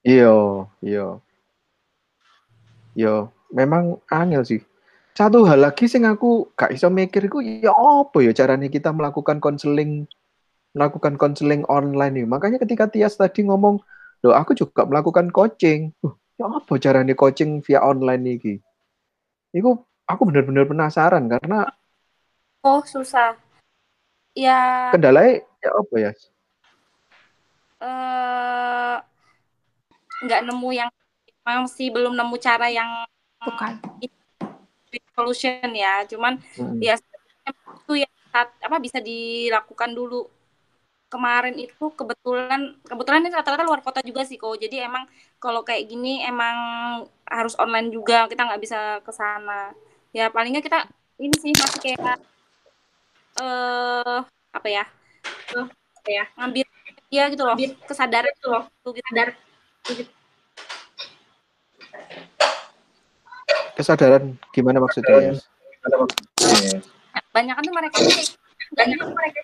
Iya, iya. Yo, memang angel sih. Satu hal lagi sing aku gak iso mikir iku ya apa ya caranya kita melakukan konseling melakukan konseling online nih. Makanya ketika Tias tadi ngomong, "Loh, aku juga melakukan coaching." Uh, ya apa caranya coaching via online iki? Iku aku benar-benar penasaran karena Oh, susah. Ya, kendalanya ya apa ya? eh nggak nemu yang masih belum nemu cara yang bukan solution ya. Cuman Mm-mm. ya itu yang saat- apa bisa dilakukan dulu. Kemarin itu kebetulan kebetulan ini rata-rata luar kota juga sih kok. Jadi emang kalau kayak gini emang harus online juga. Kita nggak bisa ke sana. Ya paling nggak kita ini sih masih kayak uh, apa ya? Uh, apa ya? Ngambil ya gitu loh. Kesadaran gitu loh. Sadar. Kesadaran gimana maksudnya ya? Banyak kan tuh mereka banyak kan mereka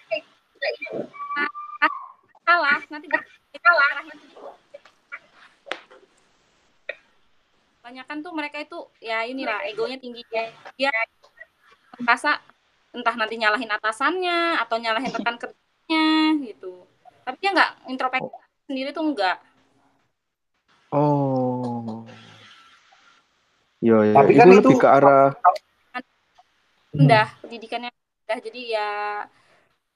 kalah ah, nanti kalah banyak kan tuh mereka itu ya inilah egonya tinggi ya dia merasa entah nanti nyalahin atasannya atau nyalahin rekan kerjanya gitu. Tapi dia nggak introspeksi sendiri tuh enggak Oh. Yo, ya, Tapi itu kan lebih itu- ke arah rendah pendidikannya rendah jadi ya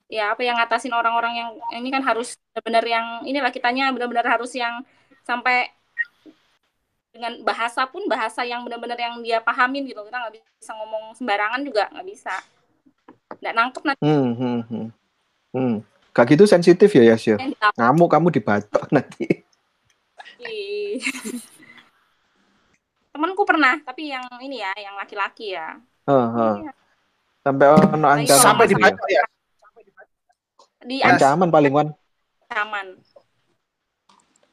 ya apa yang ngatasin orang-orang yang ini kan harus benar-benar yang inilah kitanya benar-benar harus yang sampai dengan bahasa pun bahasa yang benar-benar yang dia pahamin gitu. Kita nggak bisa ngomong sembarangan juga nggak bisa nggak nangkep nanti hmm, hmm, hmm. Hmm. Gak gitu sensitif ya, ya? di- Ngamuk kamu dibacok nanti. temanku pernah tapi yang ini ya yang laki-laki ya Heeh. Sampai ono ancaman Sampai gitu ya. dibacok ya. di Ancaman paling wan. ancaman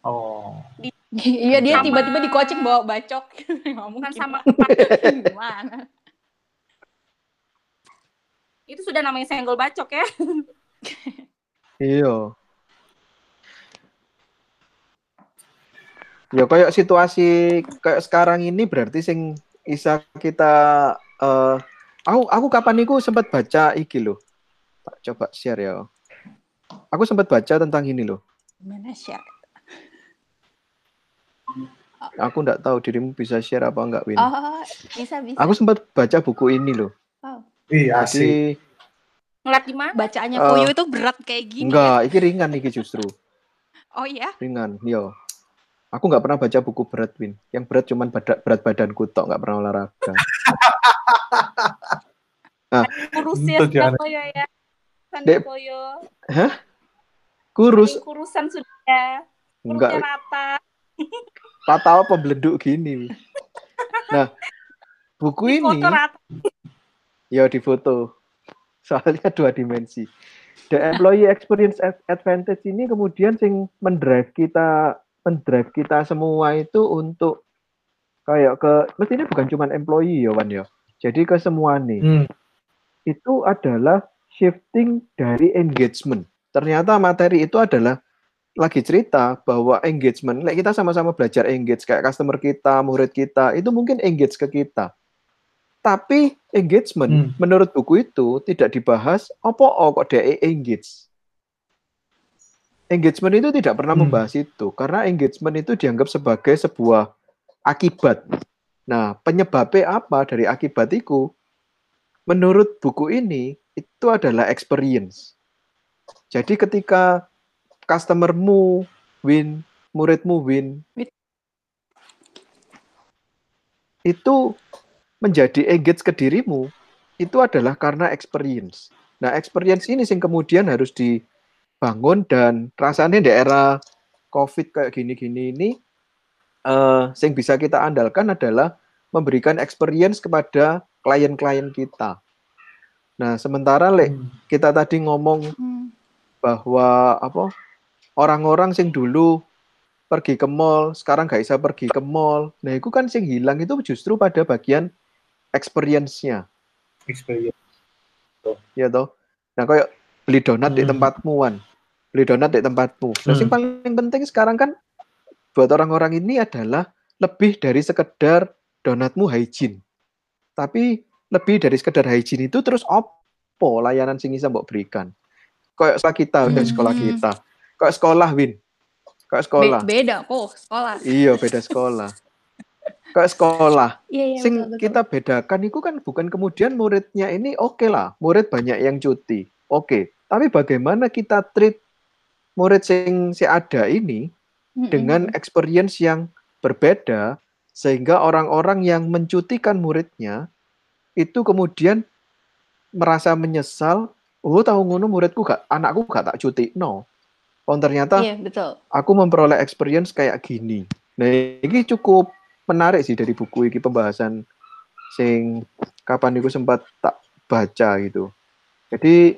Oh. Iya dia tiba-tiba dikocek bawa bacok. Bukan mungkin. sama Gimana? Itu sudah namanya senggol bacok ya Iya. Ya kayak situasi kayak sekarang ini berarti sing isa kita eh aku aku kapan niku sempat baca iki loh. Tak coba share ya. Aku sempat baca tentang ini loh. Gimana share? Aku nggak tahu dirimu bisa share apa enggak Win. Oh, bisa bisa. Aku sempat baca buku ini loh. Iya asik. Jadi ngeliat di mana Bacaannya Koyo itu berat kayak gini. ya? enggak, iki ringan iki justru. Oh iya. Ringan, yo. Aku nggak pernah baca buku berat, Win. Yang berat cuman bada- berat badanku tok, nggak pernah olahraga. kurusin Itu jangan. koyo ya Sandi Dek. koyo Kurus, Ini kurusan sudah ya enggak kurusnya rata rata apa beleduk gini. Nah, buku ini foto rata ya di foto. Soalnya dua dimensi. The employee experience ad- advantage ini kemudian sing mendrive kita mendrive kita semua itu untuk kayak ke mestinya bukan cuma employee ya Wan ya. Jadi ke semua nih. Hmm. itu adalah shifting dari engagement. Ternyata materi itu adalah lagi cerita bahwa engagement, like kita sama-sama belajar engage kayak customer kita, murid kita, itu mungkin engage ke kita. Tapi engagement Hmm. menurut buku itu tidak dibahas apa oh, kok dia engage. Engagement itu tidak pernah Hmm. membahas itu karena engagement itu dianggap sebagai sebuah akibat. Nah, penyebabnya apa dari akibat itu? Menurut buku ini itu adalah experience. Jadi ketika customermu win, muridmu win, Win. itu menjadi engage ke dirimu, itu adalah karena experience. Nah, experience ini sing kemudian harus dibangun dan rasanya di era COVID kayak gini-gini ini, eh, sing bisa kita andalkan adalah memberikan experience kepada klien-klien kita. Nah, sementara lek Hmm. kita tadi ngomong Hmm. bahwa apa orang-orang sing dulu pergi ke mall sekarang gak bisa pergi ke mall nah itu kan sing hilang itu justru pada bagian experience-nya Experience. ya toh nah kayak beli donat di Hmm. tempatmu wan beli donat di tempatmu nah Hmm. paling penting sekarang kan buat orang-orang ini adalah lebih dari sekedar donatmu hygiene tapi lebih dari sekedar hygiene itu terus opo layanan sing bisa mbok berikan kayak sekolah kita dari sekolah Hmm. kita kayak sekolah win kayak sekolah Be- beda kok sekolah. iya beda sekolah kayak sekolah Iya iya sing betul, betul. kita bedakan itu kan bukan kemudian muridnya ini oke lah murid banyak yang cuti oke tapi bagaimana kita treat murid sing si ada ini dengan experience yang berbeda sehingga orang-orang yang mencutikan muridnya itu kemudian merasa menyesal oh tahu ngono muridku gak anakku gak tak cuti no oh ternyata Iya betul. aku memperoleh experience kayak gini. Nah, ini cukup menarik sih dari buku ini pembahasan sing kapan itu sempat tak baca gitu. Jadi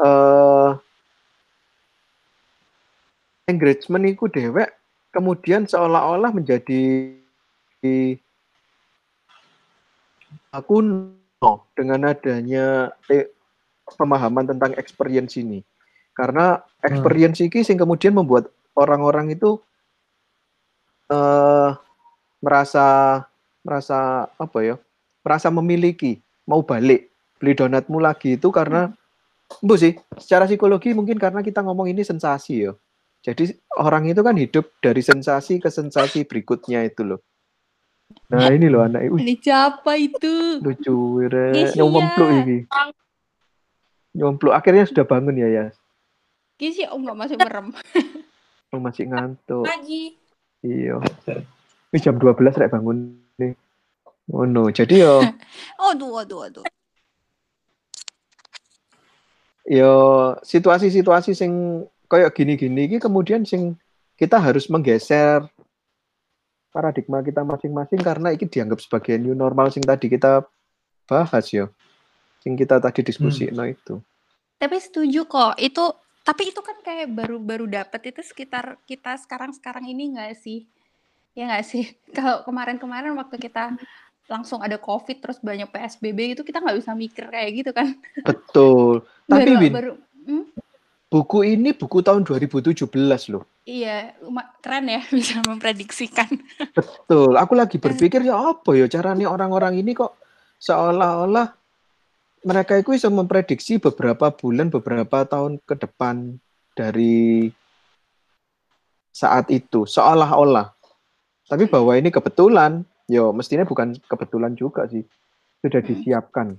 eh engagement itu dewek kemudian seolah-olah menjadi aku no dengan adanya te- pemahaman tentang experience ini. Karena experience ini sing kemudian membuat orang-orang itu eh merasa merasa apa ya merasa memiliki mau balik beli donatmu lagi itu karena Bu sih secara psikologi mungkin karena kita ngomong ini sensasi ya. Jadi orang itu kan hidup dari sensasi ke sensasi berikutnya itu loh. Nah ini loh anak Ini siapa itu? lucu nyompluk ini. Nyompluk. Akhirnya sudah bangun ya ya? Kayaknya sih oh nggak masih merem. oh, masih ngantuk. Lagi. iya ini jam 12 rek bangun nih oh no. Jadi yo. Aduh, aduh, aduh. yo situasi-situasi sing kayak gini-gini iki kemudian sing kita harus menggeser paradigma kita masing-masing karena ini dianggap sebagai new normal sing tadi kita bahas yo. Sing kita tadi diskusi no itu. Tapi setuju kok. Itu tapi itu kan kayak baru-baru dapet. Itu sekitar kita sekarang-sekarang ini nggak sih? Ya nggak sih? Kalau kemarin-kemarin waktu kita langsung ada COVID terus banyak PSBB itu kita nggak bisa mikir kayak gitu kan? betul tapi baru, Win baru hmm? buku ini buku tahun 2017 loh Iya, keren ya bisa memprediksikan. betul aku lagi berpikir ya apa ya caranya orang-orang ini kok seolah-olah mereka itu bisa memprediksi beberapa bulan beberapa tahun ke depan dari saat itu seolah-olah tapi bahwa ini kebetulan yo mestinya bukan kebetulan juga sih sudah disiapkan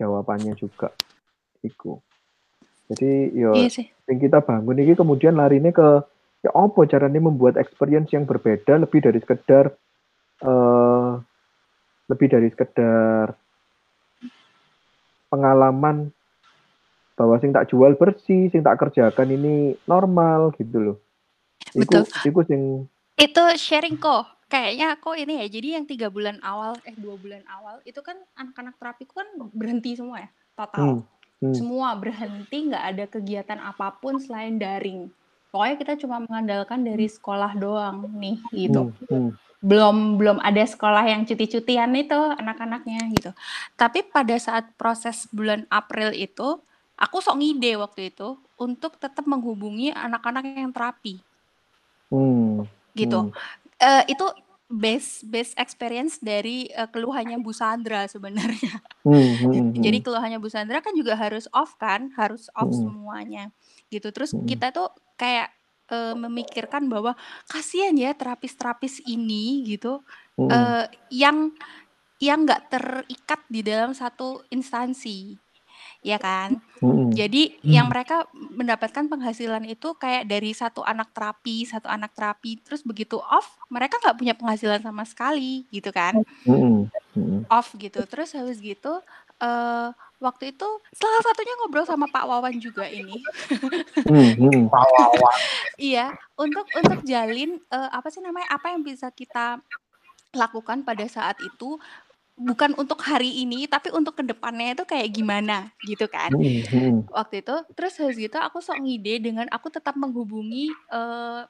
jawabannya juga iku jadi yo Iya sih. yang kita bangun ini kemudian larinya ke ya apa caranya membuat experience yang berbeda lebih dari sekedar eh lebih dari sekedar pengalaman bahwa sing tak jual bersih, sing tak kerjakan ini normal gitu loh. Iku, Betul. iku sing Itu sharing kok. Kayaknya aku ini ya. Jadi yang tiga bulan awal, eh dua bulan awal itu kan anak-anak terapiku kan berhenti semua ya, total. hmm, hmm, Semua berhenti, nggak ada kegiatan apa pun selain daring. Pokoknya kita cuma mengandalkan dari sekolah doang nih gitu. hmm, hmm, belum belum ada sekolah yang cuti-cutian itu anak-anaknya gitu. Tapi pada saat proses bulan April itu, aku sok ngide waktu itu untuk tetap menghubungi anak-anak yang terapi hmm, gitu. Eh, itu base base experience dari eh, keluhannya Bu Sandra sebenarnya. hmm, hmm, hmm, Jadi keluhannya Bu Sandra kan juga harus off kan, harus off Mm-mm. semuanya gitu. Terus Mm-mm. kita tuh kayak eh, memikirkan bahwa kasihan ya terapis-terapis ini gitu hmm, eh, yang yang nggak terikat di dalam satu instansi, ya kan? hmm, Jadi yang mereka mendapatkan penghasilan itu kayak dari satu anak terapi, satu anak terapi, terus begitu off, mereka nggak punya penghasilan sama sekali, gitu kan? hmm, hmm, Off gitu. Terus habis gitu, eh waktu itu salah satunya ngobrol sama Pak Wawan juga ini. hmm, hmm, Iya, untuk untuk jalin eh, apa sih namanya? Apa yang bisa kita lakukan pada saat itu bukan untuk hari ini tapi untuk ke depannya itu kayak gimana gitu kan. Hmm, hmm, waktu itu terus habis gitu aku sok ngide dengan aku tetap menghubungi eh,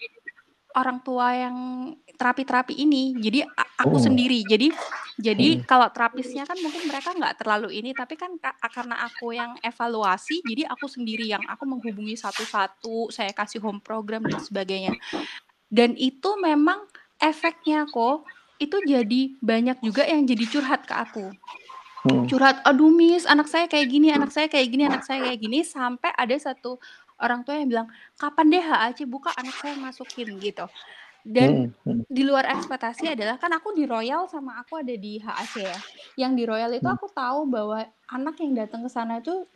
orang tua yang terapi-terapi ini. Jadi aku Mm. sendiri. Jadi jadi Mm. kalau terapisnya kan mungkin mereka nggak terlalu ini tapi kan ka- karena aku yang evaluasi jadi aku sendiri yang aku menghubungi satu-satu saya kasih home program dan sebagainya. Dan itu memang efeknya kok itu jadi banyak juga yang jadi curhat ke aku. Hmm, curhat aduh miss anak saya kayak gini anak saya kayak gini anak saya kayak gini sampai ada satu orang tua yang bilang kapan deh HAC buka anak saya masukin gitu. Dan hmm, hmm, di luar ekspektasi adalah kan aku di Royal sama aku ada di HAC ya. Yang di Royal itu Hmm. aku tahu bahwa anak yang datang ke sana itu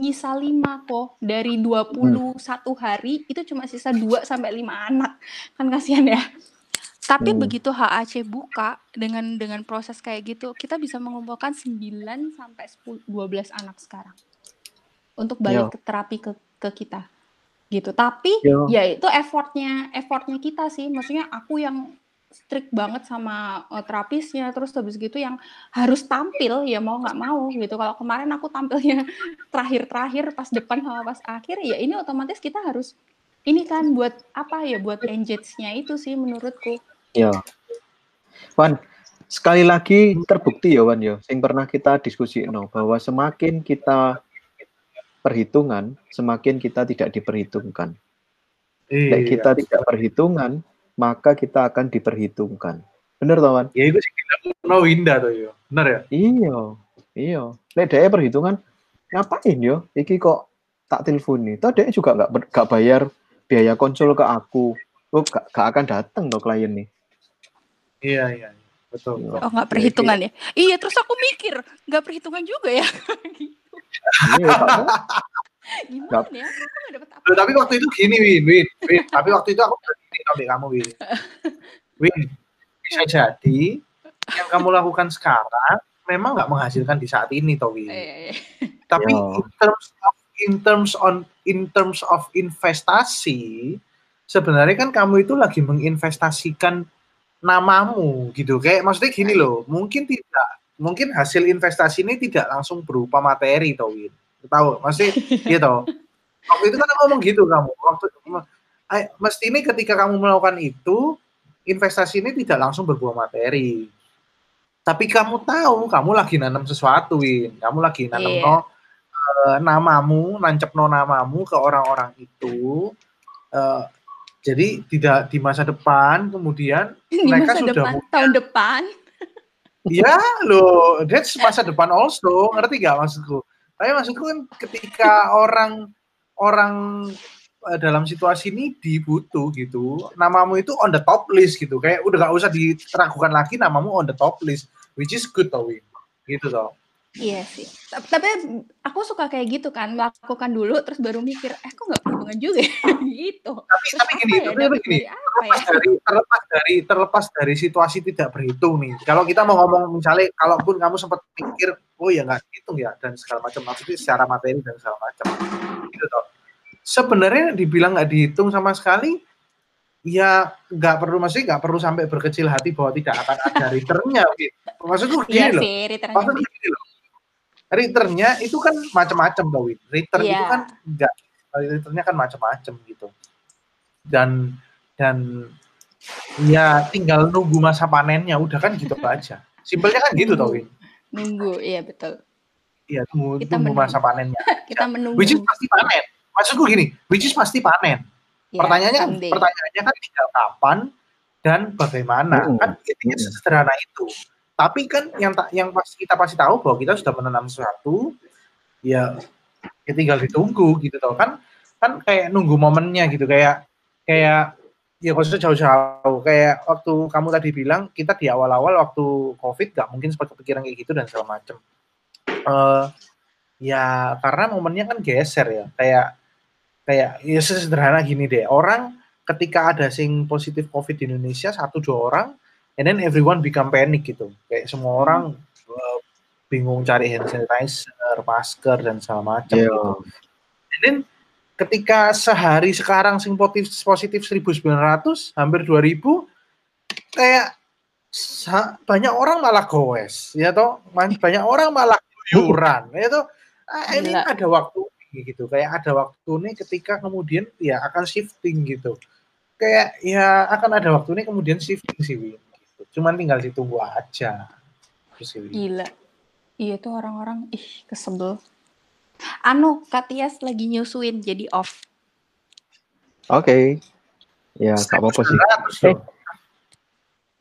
nyisa lima kok. Dari 21 hari itu cuma sisa 2 sampai 5 anak. Kan kasihan ya tapi Hmm. begitu HAC buka dengan dengan proses kayak gitu kita bisa mengumpulkan 9 sampai 10 12 anak sekarang. Untuk balik Yo. ke terapi ke ke kita. Gitu. Tapi Yo. ya itu effortnya effortnya kita sih. Maksudnya aku yang strict banget sama eh, terapisnya. Terus habis gitu yang harus tampil ya mau nggak mau gitu. Kalau kemarin aku tampilnya terakhir-terakhir pas depan sama pas akhir ya ini otomatis kita harus ini kan buat apa ya buat engage-nya itu sih menurutku Ya. Wan, sekali lagi terbukti ya Wan ya, yang pernah kita diskusi no, bahwa semakin kita perhitungan, semakin kita tidak diperhitungkan. Iya. Nek kita tidak perhitungan, maka kita akan diperhitungkan. Bener toh, Man? Ya itu sih kita mau Winda tuh yo. Bener ya? Iya, iya. Lek dhek perhitungan ngapain yo? Iki kok tak telepon nih. Toh dhek juga nggak nggak bayar biaya konsul ke aku. Oh, gak, gak akan datang toh klien nih. Iya iya. iya. Betul. Iya. Oh nggak perhitungan ya? Iya terus aku mikir nggak perhitungan juga ya? Iya, kamu Gimana ya? Aku dapet apa? Loh, tapi waktu itu gini Win, Win, Win. Tapi waktu itu aku gini topik kamu Win. Win, bisa jadi yang kamu lakukan sekarang memang nggak menghasilkan di saat ini toh Win. Tapi Yo. in terms of in terms on in terms of investasi sebenarnya kan kamu itu lagi menginvestasikan namamu gitu. Kayak maksudnya gini loh, mungkin tidak mungkin hasil investasi ini tidak langsung berupa materi toh Win. Tahu, maksudnya gitu. Waktu itu kan ngomong gitu kamu. Waktu mesti ini ketika kamu melakukan itu investasi ini tidak langsung berbuah materi. Tapi kamu tahu kamu lagi nanam sesuatu, Win. Kamu lagi nanam Iya. no, eh, namamu, nancep no namamu ke orang-orang itu. Eh, jadi tidak di masa depan kemudian di mereka masa sudah depan, tahun depan. Ya loh, that's masa depan also, ngerti gak maksudku? Tapi maksudku kan ketika orang orang eh, dalam situasi ini dibutuh gitu, namamu itu on the top list gitu, kayak udah gak usah diragukan lagi namamu on the top list, which is good tau, Win. gitu tau. Iya sih. Ta- Tapi aku suka kayak gitu kan, melakukan dulu terus baru mikir, eh kok nggak perhitungan juga ya? gitu. Tapi Terus tapi gini, ya, tapi, gini, ya? terlepas dari terlepas dari terlepas dari situasi tidak berhitung nih. Kalau kita mau ngomong misalnya, kalaupun kamu sempat pikir, oh ya nggak hitung ya dan segala macam, maksudnya secara materi dan segala macam, gitu toh. Sebenarnya dibilang nggak dihitung sama sekali, ya nggak perlu maksudnya nggak perlu sampai berkecil hati bahwa tidak akan ada returnnya. Gitu. Maksudku gini Iya loh. sih, Maksudnya gini loh. Returnnya itu kan macam-macam Win. Return itu Iya. kan enggak returnnya kan macam-macam gitu. Dan dan ya tinggal nunggu masa panennya udah kan gitu aja. Simpelnya kan gitu Win. nunggu, iya betul. Iya, tunggu, Kita tunggu menunggu. masa panennya. Kita menunggu. Which is pasti panen. Maksudku gini, which is pasti panen. Ya, pertanyaannya kan someday. pertanyaannya kan tinggal kapan dan bagaimana. Mm-mm. Kan intinya Mm-mm. sesederhana itu. Tapi kan yang tak yang pasti kita pasti tahu bahwa kita sudah menanam sesuatu ya ya tinggal ditunggu gitu tau kan kan kayak nunggu momennya gitu kayak kayak ya kalau jauh-jauh. Kayak waktu kamu tadi bilang kita di awal-awal waktu covid gak mungkin sempat kepikiran kayak gitu dan segala macem. Eh ya karena momennya kan geser ya. Kayak kayak ya sesederhana gini deh. Orang ketika ada sing positif covid di Indonesia satu dua orang and then everyone become panic gitu kayak semua orang eh, bingung cari hand sanitizer masker dan segala macam Iya. gitu And then ketika sehari sekarang sing positif positif 1900 hampir 2000 kayak banyak orang malah goes ya toh Man- banyak orang malah keluyuran ya toh Ah, ini Gila. ada waktu gitu kayak ada waktu nih ketika kemudian ya akan shifting gitu kayak ya akan ada waktu nih kemudian shifting sih Win. Cuman tinggal ditunggu aja Terus Win. Gila. Iya tuh orang-orang ih kesebel. Anu, Katias lagi nyusuin jadi off. Oke. Ya, gak apa-apa sih. 1900 loh.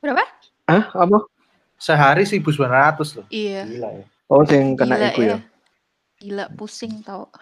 Berapa? Ah, apa? sehari 1900 loh Iya. gila ya Oh, yang kena Gila itu ya. Gila pusing tau.